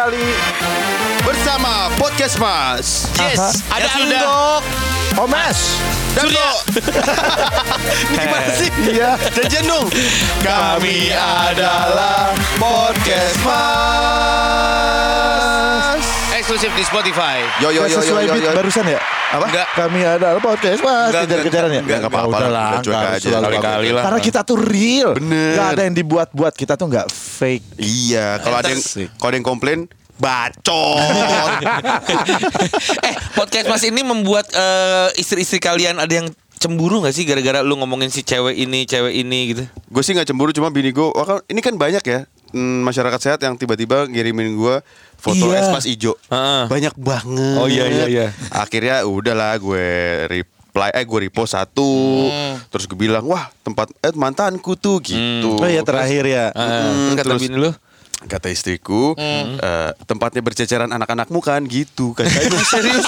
kembali bersama podcast Mas. Yes, Aha. ada Ya. Andok. Omes. Dan Surya. Ini gimana sih? Iya. Janjian dong. Kami adalah podcast Mas. Eksklusif di Spotify. Yo yo yo yo sesuai yo. beat yo. barusan ya? Apa? Enggak. Kami adalah podcast mas Enggak, kejar-kejaran ya? enggak, enggak apa-apa. udah lah, enggak Kali-kali lah. Karena kita tuh real. Bener. Gak ada yang dibuat-buat. Kita tuh nggak fake. Iya, kalau ada yang kalau ada yang komplain bacot. eh podcast mas ini membuat eh, istri-istri kalian ada yang cemburu gak sih gara-gara lu ngomongin si cewek ini cewek ini gitu gue sih nggak cemburu cuma bini gue kan- ini kan banyak ya mm, masyarakat sehat yang tiba-tiba ngirimin gue foto Iya. espas ijo Heeh. banyak banget. Oh, iya, iya, iya. akhirnya udahlah gue reply eh gue repost satu. Terus gue bilang wah tempat eh mantanku tuh gitu. Oh iya terakhir ya. Heeh. terus kata terus- bini lu? kata istriku eh, tempatnya berceceran anak-anakmu kan? Gitu. Kan serius?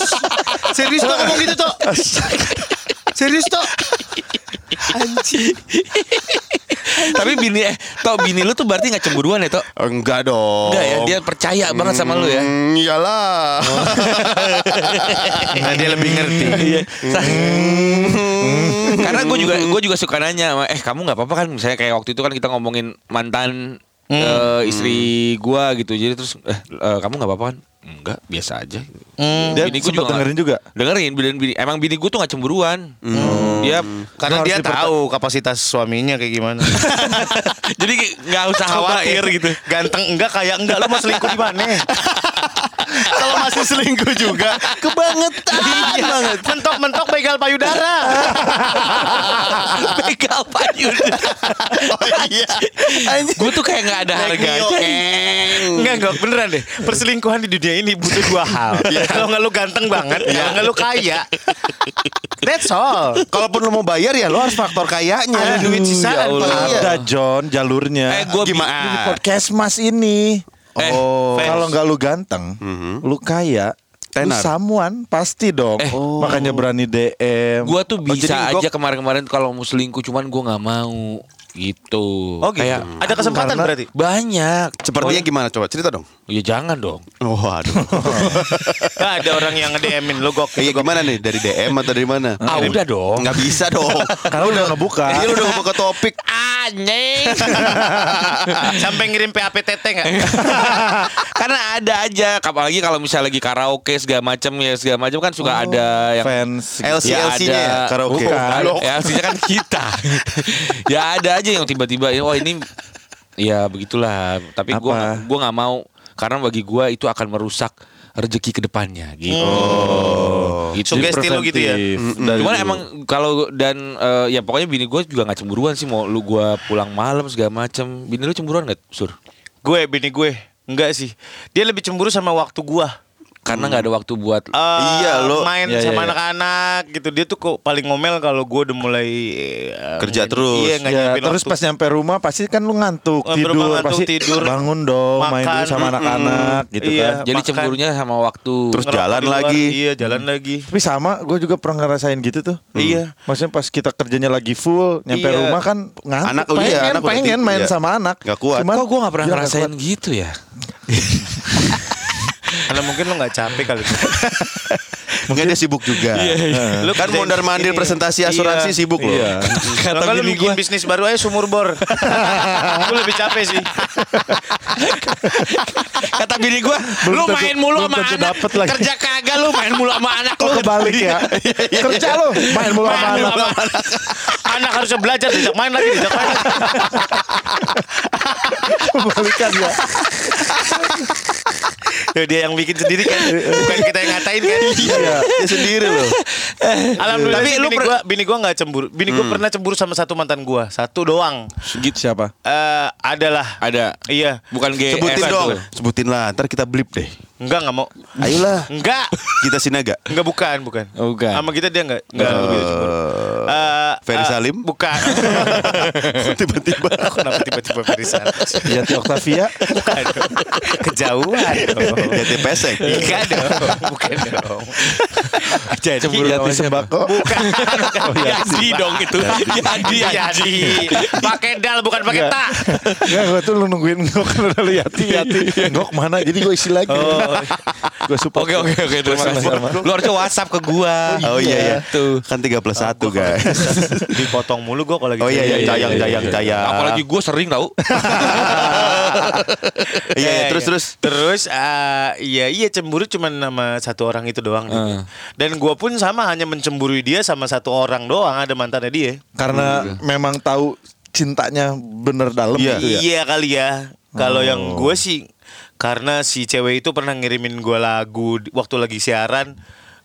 Serius tuh ngomong gitu tuh serius tuh tapi bini eh tau bini lu tuh berarti gak cemburuan ya toh enggak dong Enggak ya dia percaya banget sama lu ya Hmm, iyalah Nah, dia lebih ngerti. Iya. Karena gue juga gue juga suka nanya, eh kamu nggak apa-apa kan? Misalnya kayak waktu itu kan kita ngomongin mantan eh, istri gue gitu, jadi terus eh, eh, kamu nggak apa-apa kan? Enggak, biasa aja. Dia Bini gua sempet nggak- dengerin juga? Dengerin, bini, bini- emang bini gue tuh gak cemburuan. Dia Karena Harus dia diperta- tahu kapasitas suaminya kayak gimana. jadi nggak usah khawatir gitu. Ganteng enggak kayak enggak lo mau selingkuh di mana? kalau masih selingkuh juga kebangetan Iya banget. Mentok-mentok begal payudara. Begal payun. oh iya gue tuh kayak nggak ada harganya. Enggak enggak beneran deh. Perselingkuhan di dunia ini butuh dua hal. Kalau enggak lu ganteng banget, kalau enggak lu kaya. That's all. kalaupun lo mau bayar ya lo harus faktor kayaknya Ada duit sisaan, Ya. Ada John jalurnya. Eh, gua di podcast mas ini. Eh, oh Kalau nggak lu ganteng, lu kaya, lu Tenar. samuan pasti dong. Eh. Makanya berani DM. Gue tuh Oh, bisa gua- aja kemarin-kemarin kalau mau selingkuh, cuman gue nggak mau gitu. Oh gitu. Kayak Ada kesempatan Karena- berarti. banyak. sepertinya gimana coba cerita dong Ya jangan dong. waduh Nggak ada orang yang nge-DM-in lu gok. Iya gimana nih dari DM atau dari mana Ah udah dong. nggak bisa dong Karena udah ngebuka. Iya lu udah buka topik Anjing. Sampai ngirim PAPTT enggak? Karena ada aja, apalagi kalau misalnya lagi karaoke segala macam ya segala macam kan suka ada yang fans. LC LC-nya ya karaoke Bukan, Blok. ya LC-nya kan kita. ya ada aja yang tiba-tiba oh ini ya begitulah. Tapi gua Apa? gua nggak mau karena bagi gua itu akan merusak rezeki ke depannya gitu. Gitu. Sugesti lu gitu ya? Dari Cuman dulu. emang kalau dan eh, ya pokoknya bini gue juga nggak cemburuan sih mau lu gua pulang malam segala macam. Bini lu cemburuan nggak sur? Gue bini gue enggak sih. Dia lebih cemburu sama waktu gua. Karena nggak ada waktu buat Eh, Iya, lo- main Iya, iya, sama iya. anak-anak gitu dia tuh kok paling ngomel kalau gue udah mulai eh, Kerja nggak- terus. iya nggak Ya, terus waktu. pas nyampe rumah pasti kan lu ngantuk Nyampe tidur ngantuk, pasti tidur, bangun dong main makan, dulu sama anak-anak gitu Iya. kan. jadi makan. cemburunya sama waktu. Terus Ngerokok jalan luar, lagi. iya jalan lagi Tapi sama, gue juga pernah ngerasain gitu tuh. Iya. Maksudnya pas kita kerjanya lagi full, nyampe Iya. rumah kan ngantuk. Anak- pengen, iya, anak pengen main iya. sama anak. Nggak kuat. Cuman Kok gue gak pernah dia ngerasain kuat. gitu ya? karena mungkin lo nggak capek kali mungkin dia sibuk juga Lu kan mondar mandir presentasi asuransi Iya. sibuk loh Iya. Kalau nggak lu bikin bisnis baru aja sumur bor Gue lebih capek sih Kata bini gue, Belum lu tentu- main mulu sama anak, kerja kagak lu main mulu sama anak Kok lu. kebalik ya? Kerja lo, main mulu sama Main mulu anak. sama anak. Anak harusnya belajar Dijak main lagi Dijak main lagi Kebalikan ya. Ya, Dia yang bikin sendiri kan Bukan kita yang ngatain kan Iya. dia sendiri loh Alhamdulillah Tapi lu bini gua bini gua nggak cemburu. Bini gua pernah cemburu sama satu mantan gua, satu doang. Gitu siapa? Eh adalah Ada. iya. Bukan GS. sebutin tuh. dong sebutin lah ntar kita blip deh Enggak enggak mau. ayolah Enggak. kita sinaga Enggak bukan, bukan. Oh, bukan. Sama kita dia enggak enggak lebih cemburu. Eh, Ferry eh, Salim? Bukan. tiba-tiba Kenapa tiba-tiba Ferry Salim? Yati Octavia. Bukan. Kejauhan. Jati pesek. Enggak dong, bukan dong. Jadi Cemburu sama sembako. bukan. Oh, iya. Yadi dong itu. Yadi Jadi pakai dal bukan pakai ta. Enggak, gue tuh lu nungguin Ngok udah lu Yati, Yati. Ngok mana? Jadi gue isi lagi. gue support. Oke oke oke terima kasih. Lu harusnya WhatsApp ke gua. Oh iya ya. Tuh. Kan 3 plus 1 guys. Dipotong mulu gue kalau lagi. Oh iya iya jayang jayang jayang. Apalagi gue sering tau. Iya terus terus. Terus eh, iya iya cemburu cuma sama satu orang itu doang. Eh. Dan gue pun sama hanya mencemburui dia sama satu orang doang ada mantannya dia. Karena memang tahu cintanya bener dalam Iya. gitu ya. Iya kali ya. Kalau yang gue sih karena si cewek itu pernah ngirimin gue lagu waktu lagi siaran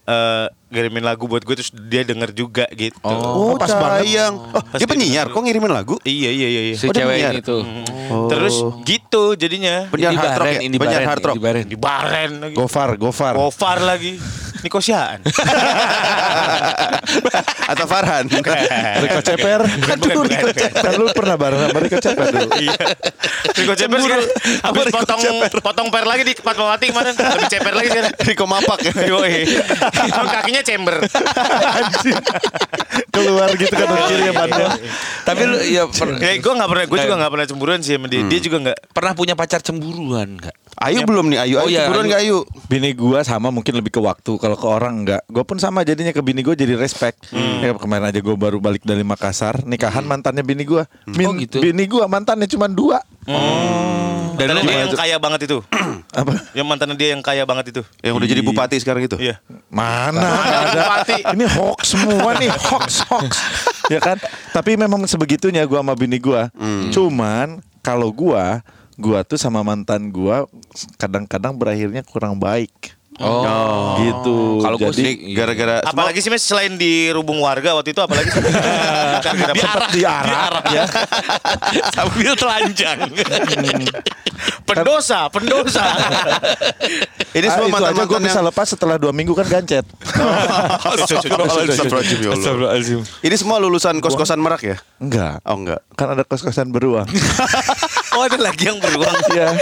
eh ngirimin lagu buat gue terus dia denger juga gitu. Oh, pas banget. Oh, dia penyiar kok ngirimin lagu? Iya iya iya. iya. Si Oh, cewek penyiar. ini tuh. Terus gitu jadinya. Penyiar hard rock ya? ini Penyiar Baren, hard rock. Baren. Di baren lagi. Gofar, Gofar. Gofar lagi. Niko Siaan. Atau Farhan? Riko Ceper. Aduh, Riko Ceper. Kan lu pernah bareng sama Riko Ceper dulu. Iya. Riko Ceper sih. Habis potong potong per lagi di Fatmawati kemarin. Lebih ceper lagi sekarang. Riko Mapak ya? Yoi. Kakinya chamber. Anjing. Keluar gitu kan dari kiri ya bannya. Tapi lu ya Ya, gue gak pernah, gue juga gak pernah cemburuan sih sama dia. Dia juga gak. pernah punya pacar cemburuan enggak? Ayu belum nih Ayu? Oh, Ayu iya, cemburuan Ayu. nggak Ayu? Bini gua sama mungkin lebih ke waktu Kalau ke orang enggak Gue pun sama jadinya ke bini gue jadi respect ya, Kemarin aja gue baru balik dari Makassar Nikahan mantannya bini gue Min, Oh, gitu. Bini gue mantannya cuma dua Dan lu dia yang kaya banget itu. Apa? Yang mantannya dia yang kaya banget itu. Yang udah jadi bupati sekarang itu? Iya. Mana Ada ada bupati. Ini hoax semua nih Hoax hoax Ya kan Tapi memang sebegitunya gue sama bini gue Cuman Kalau gue Gue tuh sama mantan gue Kadang-kadang berakhirnya kurang baik Oh. Gitu Kalau gue Jadi sih Gara-gara Apalagi sih Mas selain di rubung warga waktu itu apalagi sih? Sempet diarak ya sambil telanjang. pendosa, pendosa. Ini Ah, semua itu aja gue bisa lepas setelah dua minggu kan gancet. Ya. Ini semua lulusan kos-kosan Merak ya? Enggak. Oh enggak. Kan ada kos-kosan beruang. Oh ada lagi yang beruang. Iya.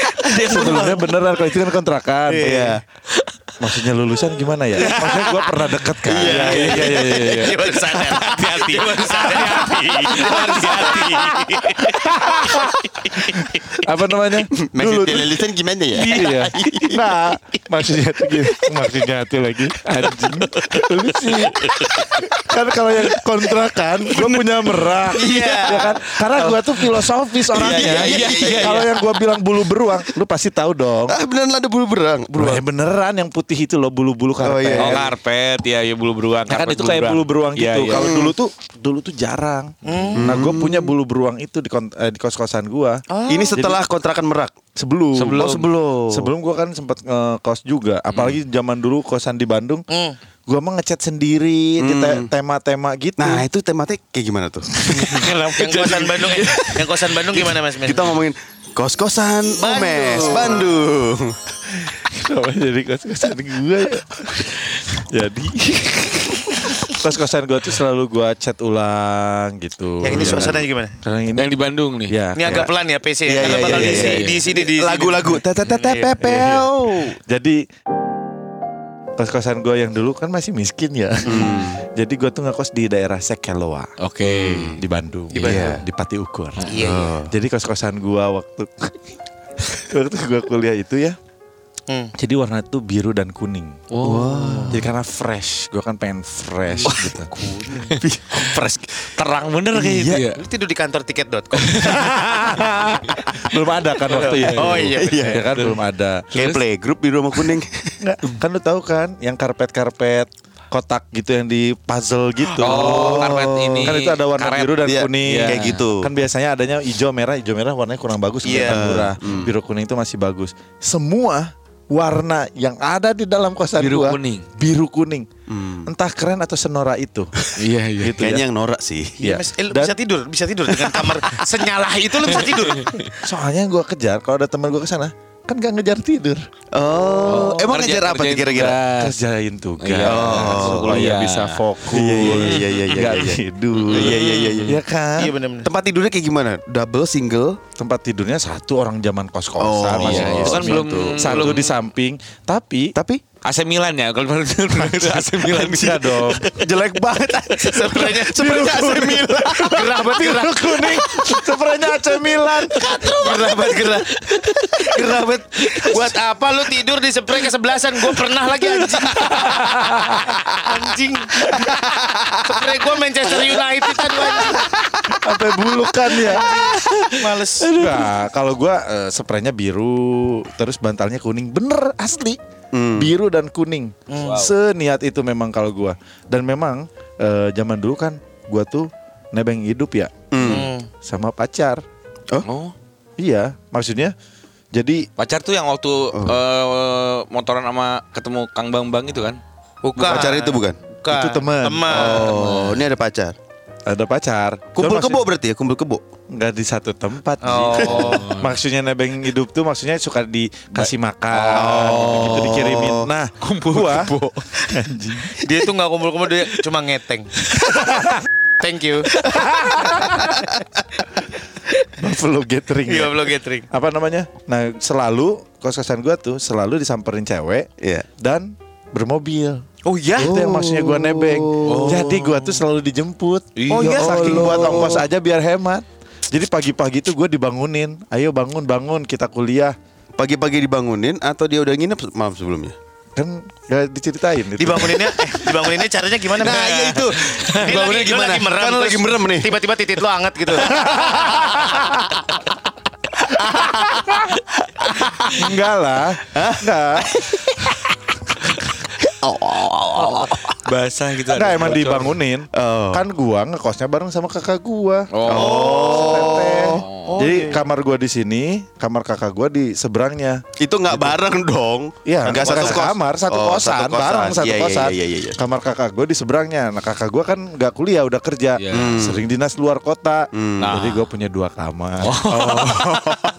Sebelumnya beneran kalau itu kan kontrakan. Iya. Maksudnya lulusan gimana ya? Maksudnya gue pernah deket kan. Iya iya iya iya. iya. Dia baru sadar. Hati-hati. Dia baru sadar. Hati-hati. Dia baru hati. Apa namanya? Dulu tuh- lulusan gimana ya? Iya. Nah, maksudnya tuh gini. Maksudnya tuh lagi anjing. Lu sih. Kan kalau yang kontrakan, gue punya merak. Iya. Ya kan? Karena gue tuh filosofis orangnya. Iya, iya, iya, iya, Kalau yang gue bilang bulu beruang, lu pasti tahu dong. Ah beneran ada bulu berang. Bulu beneran yang putih itu loh bulu-bulu karpet. iya. Oh karpet ya, ya bulu beruang. Ya kan itu kayak bulu beruang gitu. Iya, iya. Kalau dulu tuh dulu tuh jarang. Nah, gue punya bulu beruang itu di, kon- eh, di kos-kosan gua. Ini setelah kontrakan Merak. Sebelum. Sebelum. Oh sebelum. Sebelum gua kan sempat ngekos juga. Apalagi zaman dulu kosan di Bandung. Gua mah ngecat sendiri di te- tema-tema gitu. Nah itu tematik kayak gimana tuh? Yang kosan Bandung, yang kosan Bandung gimana Mas? Mas? Kita ngomongin kos-kosan Omes Bandung. Kenapa jadi kos-kosan gua ya? Jadi kos-kosan gua tuh selalu gua chat ulang gitu. Yang ini Ya kan? suasananya gimana? Karena ini Yang di Bandung nih. ya. Ini agak pelan ya PC Iya, ya. Karena iya, bakal iya, diisi iya, iya. di sini di Lagu-lagu. Jadi kos-kosan gue yang dulu kan masih miskin ya. Jadi gue tuh ngekos di daerah Sekeloa Oke. di Bandung. Di Bandung. Iya, di Pati Ukur. Iya, iya. Jadi kos-kosan gue waktu waktu gue kuliah itu ya. Hmm. Jadi warna itu biru dan kuning. Oh. Jadi karena fresh, gue kan pengen fresh gitu. Fresh. Terang bener kayak gitu ya. Lu tidur di kantor tiket.com. belum ada kan waktu itu. Oh, iya, iya kan belum ada. Kayak playgroup di rumah kuning. Nggak, kan lu tahu kan yang karpet-karpet kotak gitu yang di puzzle gitu. Oh, karpet ini. Kan itu ada warna Karet. biru dan Iya, kuning. iya. Kayak gitu. Kan biasanya adanya hijau merah, hijau merah warnanya kurang bagus, Iya. kelihatan murah. Biru kuning itu masih bagus. Semua warna yang ada di dalam kosan Biru gua kuning. biru kuning. Entah keren atau senora itu. Iya iya. gitu Kayaknya ya. yang norak sih. Iya. Mas, eh, Dan- bisa tidur, bisa tidur dengan kamar senyalah itu lu bisa tidur. Soalnya gua kejar kalau ada teman gua ke sana, kan gak ngejar tidur. Oh, emang Kerja- ngejar apa kira-kira? Kerjain tugas. Iya. supaya Kuliah. bisa fokus. Iya, iya, iya, iya, iya, Nggak iya. tidur. Iya, iya, iya, iya. Iya kan? Iya benar-benar. Tempat tidurnya kayak gimana? Double, single? Tempat tidurnya satu orang zaman kos-kosan. Oh, masih iya, itu kan kos belum- gitu. satu di samping. Tapi Tapi AC Milan ya kalau AC Milan Enggak dong. jelek banget. Sebenarnya Sebenarnya AC Milan. gerah banget gerah. Biru kuning. Spraynya AC Milan. Gerah banget gerah. Gerah banget. Buat apa lu tidur di spray kesebelasan? Gue pernah lagi anjing. anjing. Spray gue Manchester United tadi anjing. Sampai bulukan ya. Males. Enggak, kalau gua eh, spraynya biru, terus bantalnya kuning. Bener asli. Biru dan kuning. Seniat itu memang kalau gua. Dan memang eh, zaman dulu kan gua tuh nebeng hidup ya Hmm. sama pacar. Oh. Iya, maksudnya jadi Pacar tuh yang waktu eh, motoran sama ketemu Kang Bambang itu kan? Bukan. Pacar itu bukan? Bukan. Itu teman. Teman. Oh, ini ada pacar. Ada pacar. Kumpul kebo maksud- berarti ya, kumpul kebo. Nggak di satu tempat. Oh. maksudnya nebeng hidup tuh maksudnya suka dikasih makan, gitu, dikirimin. Nah, kumpul gua, anjing. Dia tuh nggak kumpul-kumpul dia cuma ngeteng. Thank you. Buffalo gathering. Iya ya. belum gathering. apa namanya? Nah, selalu kos-kosan gua tuh selalu disamperin cewek Iya. dan bermobil. Oh iya. Itu yang maksudnya gua nebeng. Jadi gua tuh selalu dijemput. Oh iya? saking Allah. buat ongkos aja biar hemat. Jadi pagi-pagi tuh gue dibangunin, ayo bangun bangun kita kuliah. Pagi-pagi dibangunin atau dia udah nginep malam sebelumnya? Kan gak diceritain itu. Dibanguninnya, eh, dibanguninnya caranya gimana? Nah, iya itu. Dibanguninnya lagi- gimana? Lagi merem, Kan lagi merem nih. Tiba-tiba titit lu anget gitu. Enggak lah. Enggak. Basah gitu. Enggak emang dibangunin. Oh. Kan gua ngekosnya bareng sama kakak gua. Oh. Teteh. Jadi kamar gua di sini, kamar kakak gua di seberangnya. Itu nggak bareng dong. Iya, nggak bukan satu kamar, satu Oh, kosan, bareng satu Iya, iya, kosan. Iya, iya, iya. Kamar kakak gue di seberangnya. Nah kakak gue kan nggak kuliah, udah kerja, Iya. Hmm. sering dinas luar kota. Nah. Jadi gue punya dua kamar. Oh.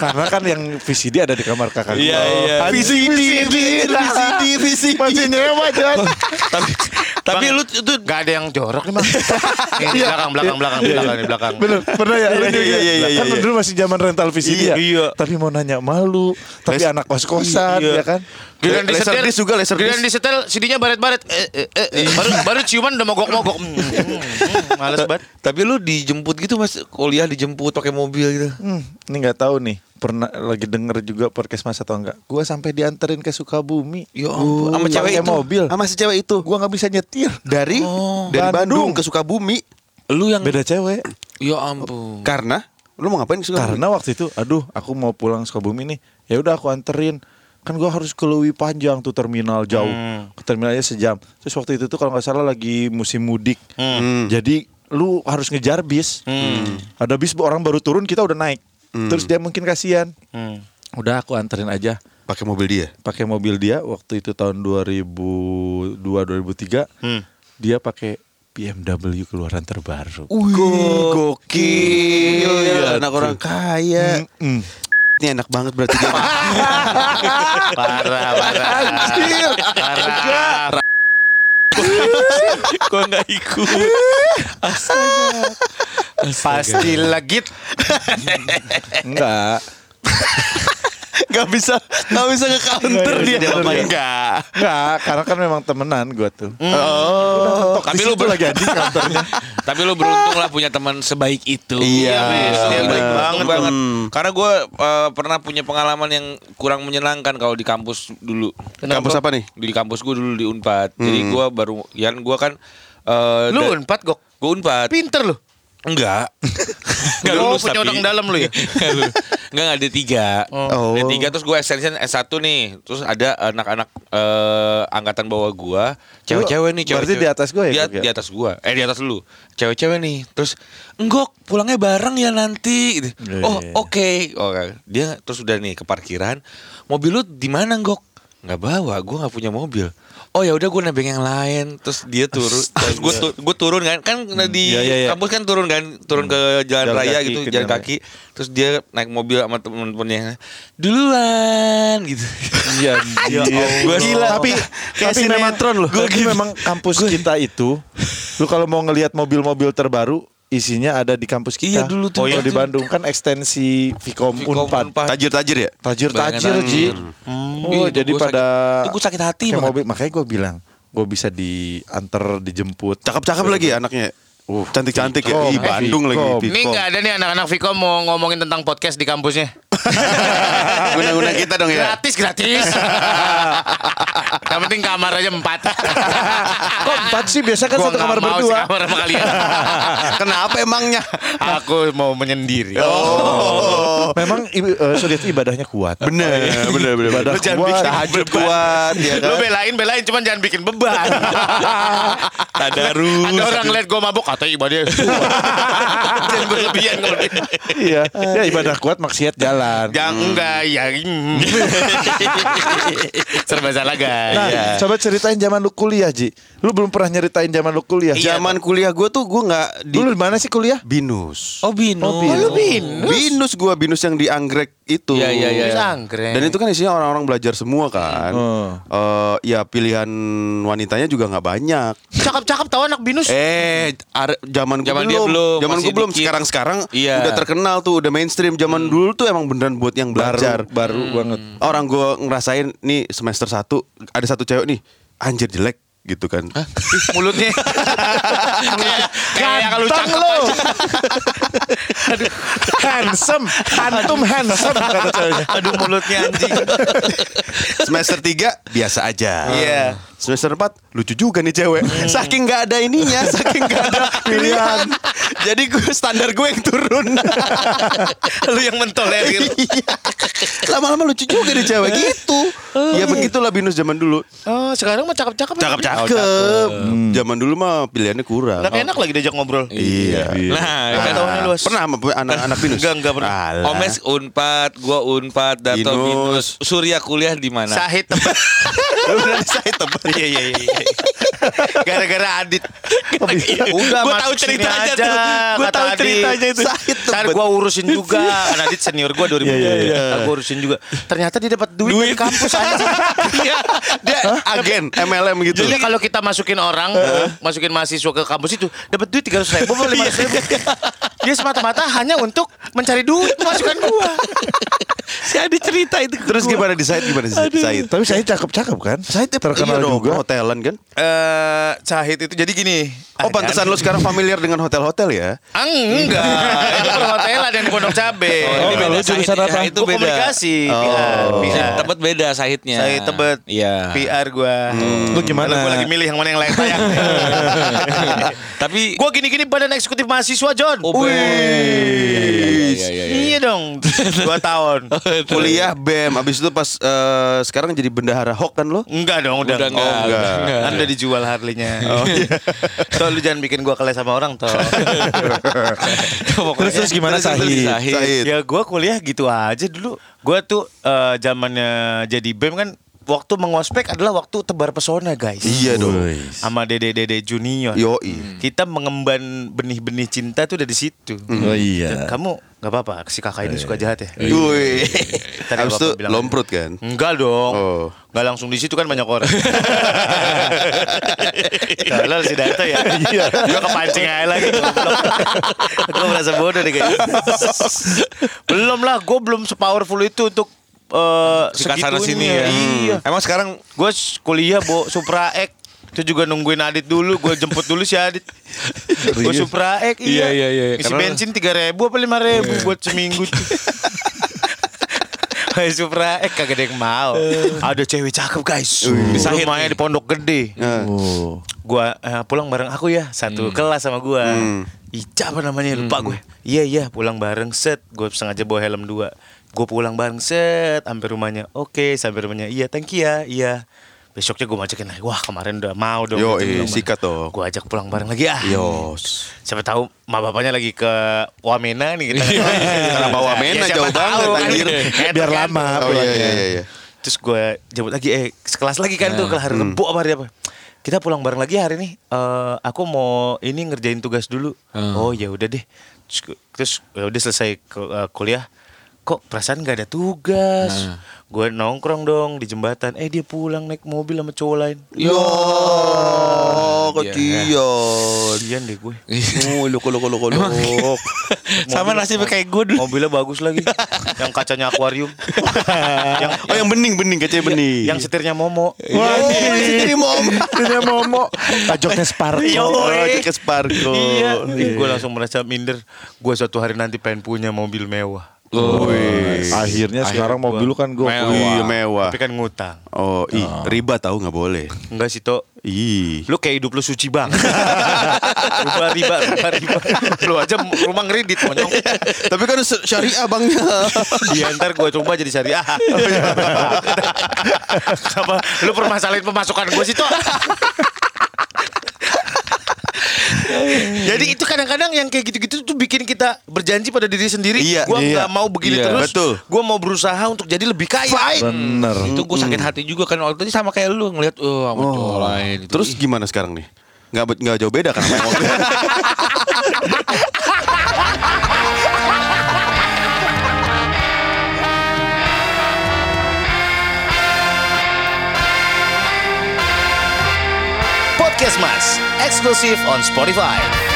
Karena kan yang VCD ada di kamar kakak gue. Iya, iya. VCD, VCD, VCD. Masih nyewa Jon. tapi tapi lu itu Gak ada yang jorok nih bang. Ini belakang, belakang, belakang, belakang, di belakang. Bener, pernah ya? Lu Iya, iya, iya, iya, Kan iya. dulu masih zaman rental VCD ya? Iya. Tapi mau nanya malu. Tapi anak kos-kosan Iya. ya kan? Giliran Laser disetel disc juga, laser Giliran disc. disetel CD-nya baret-baret eh, eh, eh, eh. Baru, baru ciuman udah mogok-mogok Hmm, hmm, hmm, Males banget tapi lu dijemput gitu Mas kuliah dijemput pakai mobil gitu. Hmm, ini nggak tahu nih. Pernah lagi denger juga podcast mas atau enggak? Gua sampai dianterin ke Sukabumi. Ya ampun, sama cewek itu. mobil. Sama si cewek itu. Gua nggak bisa nyetir. Dari dari Bandung. Bandung ke Sukabumi. Lu yang Beda cewek. Ya ampun. Karena lu mau ngapain ke Sukabumi? Karena waktu itu, aduh, aku mau pulang Sukabumi nih. Ya udah aku anterin. Kan gua harus ke Lewi Panjang tuh terminal jauh. Ke terminalnya sejam. Terus waktu itu tuh kalau nggak salah lagi musim mudik. Hmm. Jadi lu harus ngejar bis. Ada bis orang baru turun kita udah naik. Terus dia mungkin kasihan. Hmm. Udah aku anterin aja. pakai mobil dia. pakai mobil dia waktu itu tahun 2002 2003 Hmm. dia pakai BMW keluaran terbaru. Wih, gokil. Iya, anak orang kaya. Mm. Ini enak banget berarti dia. Parah, parah Parah Kok nggak ikut? Pasti legit Enggak. Gak bisa, gak bisa ke counter Nggak, dia. iya, bener ya. Enggak. Enggak, karena kan memang temenan gua tuh. Oh. Tapi lu lagi anjing kantornya. Tapi lu beruntung lah punya teman sebaik itu. Iya. Dia baik banget banget. Hmm. Karena gue pernah punya pengalaman yang kurang menyenangkan kalau di kampus dulu. Kampus apa nih? Di kampus gue dulu di Unpad. Jadi gue baru, ya gue kan. eh, Lu unpad gok Gue Unpad. Pinter lu Enggak. Oh, punya otak dalam lu ya? Enggak, enggak ada tiga. Oh. Ada tiga terus gue extension S1 nih. Terus ada anak-anak eh, angkatan bawah gue. Cewek-cewek nih. Cewek, berarti di atas gua ya, Di, ya? di atas gue. Eh di atas lu. Cewek-cewek nih. Terus enggok pulangnya bareng ya nanti. Gitu. Iya, Oh iya. oke. Oke. Dia terus udah nih ke parkiran. Mobil lu di mana enggok? Nggak bawa. Gue nggak punya mobil. Oh ya udah gue nebeng yang lain. Terus dia turun terus gue tu- gue turun kan. Kan di Iya, iya, iya. kampus kan turun kan. Turun ke jalan, Jalan raya kaki, gitu ke jalan kaki. terus dia naik mobil sama temen-temennya. Duluan gitu. Iya, Ya iya. Allah. Gila. Tapi Kayak tapi memang sinetron loh. Tapi memang kampus kita itu, lu kalau mau ngelihat mobil-mobil terbaru, isinya ada di kampus kita. Iya, dulu tuh. Kalau Oh, iya di. Bandung kan ekstensi Vkom, Vkom Unpad. Unpad. Tajir-tajir ya? Tajir-tajir, Ji. tajir. Oh, Ih, itu jadi gua pada sakit- itu gua sakit hati kayak banget. mobil, makanya gue bilang, gue bisa diantar, dijemput. Cakep-cakep lagi anaknya. Uh, cantik-cantik ya. Ih, Bandung lagi. Vkom. Ini nggak ada nih anak-anak Viko mau ngomongin tentang podcast di kampusnya. Guna-guna kita dong ya. Gratis, gratis. Yang penting kamar aja empat. Kok empat sih? Biasa kan Gua satu kamar mau berdua. sekamar sama kalian. Kenapa emangnya? Aku mau menyendiri. Oh. Memang eh, Suriat ibadahnya kuat. Bener, bener, bener. Ibadah Lu jangan kuat. bikin tahajud kuat, ya Lu kan? belain belain cuman jangan bikin beban. tadarus Ada orang ngeliat gue mabuk kata ibadahnya. jangan berlebihan. Iya, ya ibadah kuat maksiat jalan. Jangan enggak ya. Serba salah guys. Nah, Iya. coba ceritain zaman lu kuliah, Ji. Lu belum pernah nyeritain zaman lu kuliah. Zaman kuliah gue tuh gue nggak di Dulu di mana sih kuliah? binus. oh binus Oh, Binus. Lu binus. Binus gue binus yang di anggrek itu. Iya, iya, iya. Anggrek. Dan itu kan isinya orang-orang belajar semua kan. Hmm. Eh, ya pilihan wanitanya juga nggak banyak. Cakep-cakep tahu anak binus. Eh, zaman gue Zaman dia belum. Zaman gue belum. dikit. Sekarang sekarang Iya. udah terkenal tuh, udah mainstream. Zaman dulu tuh emang beneran buat yang belajar. Baru, baru banget. Orang gue ngerasain nih semester 1 ada satu cewek nih anjir jelek gitu kan. Ih, mulutnya. kayak kalau cakep lu. aja. handsome, hantum handsome kata ceweknya. Aduh mulutnya anjing. semester 3 biasa aja. Iya. Semester 4 lucu juga nih cewek. Saking nggak ada ininya, saking nggak ada pilihan. Jadi gue standar gue yang turun. Lu yang mentolerir. Iya. Lama-lama lucu juga nih cewek gitu. Ya begitulah binus zaman dulu. Oh, sekarang mah cakep-cakep. Cakep-cakep. Zaman dulu mah pilihannya kurang. Nggak enak lagi diajak ngobrol. Iya. nah, Nggak kan tahu nih luas. Pernah sama anak-anak binus? Enggak, enggak pernah. Alah. Omes Unpad, gua Unpad, Dato Binus. Binus. Surya kuliah di mana? Sahid tebet. Udah saya tebak. Iya iya iya. Gara-gara Adit. Udah Gua masuk tahu ceritanya aja, tuh. Kata tahu ceritanya itu. Ntar gua urusin juga. Kan Adit senior gua 2000. Iya, iya, iya. Gua urusin juga. Ternyata dia dapat duit, dari kampus aja. Iya. Dia agen MLM gitu. Jadi kalau kita masukin orang, masukin mahasiswa ke kampus itu, dapat duit 300 ribu, lima ribu. Dia semata-mata hanya untuk mencari duit masukan gua. Si Adi cerita itu. Terus gua. gimana di Said gimana di Said? Tapi saya cakep-cakep kan? Saya terkenal Iya dong, juga. hotelan kan? Eh, Cahit itu jadi gini. Oh pantesan lu sekarang familiar dengan hotel-hotel ya? Enggak, itu perhotelan dan Pondok Cabe. Oh, Oh, ini kalau beda jurusan Sahid. apa? Itu beda. komunikasi, Oh. PR. Tebet beda Sahidnya. Saya tebet Iya. PR gua. Lu gimana? Gua lagi milih yang mana yang layak tayang. Tapi gua gini-gini badan eksekutif mahasiswa John. Oh, Wih. Iya, iya, iya, iya. Iya dong. Dua tahun. Kuliah BEM, abis itu pas eh, sekarang jadi bendahara Hok kan lo? Enggak dong, udah, Udah enggak. enggak, enggak. udah enggak. Kan udah dijual Harley-nya. Oh iya. Toh lu jangan bikin gua keles sama orang toh. Terus terus gimana Sahid? Sahid. Sahid. ya gua kuliah gitu aja dulu. Gua tuh eh, zamannya jadi BEM kan waktu mengospek adalah waktu tebar pesona guys. Iya dong. Sama dede-dede junior. Yoi. Kita mengemban benih-benih cinta tuh dari situ. Oh iya. Kamu nggak apa-apa, si kakak ini suka jahat ya? Wih. Tadi Abis Bapak itu bilang lomprut kan? Enggak dong. Oh. Enggak langsung di situ kan banyak orang. Tolol si Data ya. Iya. Gua kepancing aja lagi. gue merasa bodoh deh kayaknya. belum lah, gue belum sepowerful itu untuk eh Si sana sini ya. Iya. Emang sekarang Gue kuliah bo Supra X itu juga nungguin Adit dulu, gue jemput dulu si Adit. Gue Supra X, iya. Iya, iya, iya. Isi Karena- bensin tiga ribu apa lima ribu buat seminggu. Hai Supra X kagak ada yang mau. Ada cewek cakep guys. Sahid rumahnya di Pondok Gede. Oh. Gua eh, pulang bareng aku ya, satu kelas sama gua. Ica apa namanya lupa gue. Iya iya pulang bareng set. Gue sengaja bawa helm dua. Gue pulang bareng set sampai rumahnya. Oke sampai rumahnya. Iya thank you ya. Iya. Besoknya gue ngajakin lagi. Wah kemarin udah mau dong. Yo, Gitu, eh, sikat dong. Gue ajak pulang bareng lagi ah. Yos. Siapa tahu mak bapaknya lagi ke Wamena nih kita. Kenapa Wamena? Ya, siapa Jauh tahu, banget, kan. anjir. Enak Biar kan. lama Oh iya pulangnya. iya iya. iya. Terus gue jemput lagi eh sekelas lagi kan tuh ke hari Rebo apa hari apa. Kita pulang bareng lagi hari ini. Eh aku mau ini ngerjain tugas dulu. Oh ya udah deh. Terus, ya udah selesai eh, kuliah. Kok perasaan gak ada tugas? Gue nongkrong dong di jembatan. Eh dia pulang naik mobil sama cowok lain. Yo, Iya. kecian. Kasian deh gue. Oh, loko loko loko loko. Sama nasibnya kayak gue dulu. Mobilnya bagus lagi. yang kacanya akuarium. yang Oh, yang bening bening kacanya bening. yang setirnya Momo. Wah, ini mom. ini Momo. Pajoknya Sparko. Oh, ke Sparko. Iya. Gue langsung merasa minder. Gue suatu hari nanti pengen punya mobil mewah. Akhirnya sekarang mobil lu kan gue. Mewah. Iya mewah. Tapi kan ngutang. Oh, ih, riba tahu nggak boleh. Enggak sih, Tok. Ih. Lu kayak hidup lu suci bang. riba, riba, riba, riba. Lu aja rumah ngeridit, monyong. Tapi kan sy- syariah bangnya. Iya ntar gue coba jadi syariah. Apa? Lu permasalahin pemasukan gue sih, Tok. Jadi itu kadang-kadang yang kayak gitu-gitu tuh bikin kita berjanji pada diri sendiri. Iya, Gue iya. nggak mau begini Iya, terus. betul. Gue mau berusaha untuk jadi lebih kaya. Bener. Itu gue sakit hati juga kan waktu itu sama kayak lu ngeliat oh sama cowok lain. Itu. Terus gimana sekarang nih? Nggak be- nggak jauh beda kan sama Mas, eksklusif on Spotify.